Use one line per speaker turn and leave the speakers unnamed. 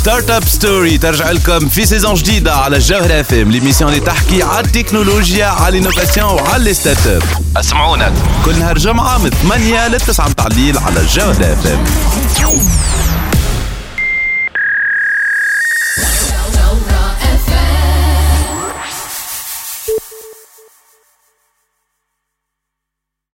Start-up Story ترجع لكم في saison جديدة على الجوهرة FM l'émission اللي تحكي على التكنولوجيا على ال innovation وعلى ال start-up أسمعونا. كل نهار جمعة من 8 ل 9 متاع الليل على الجوهرة FM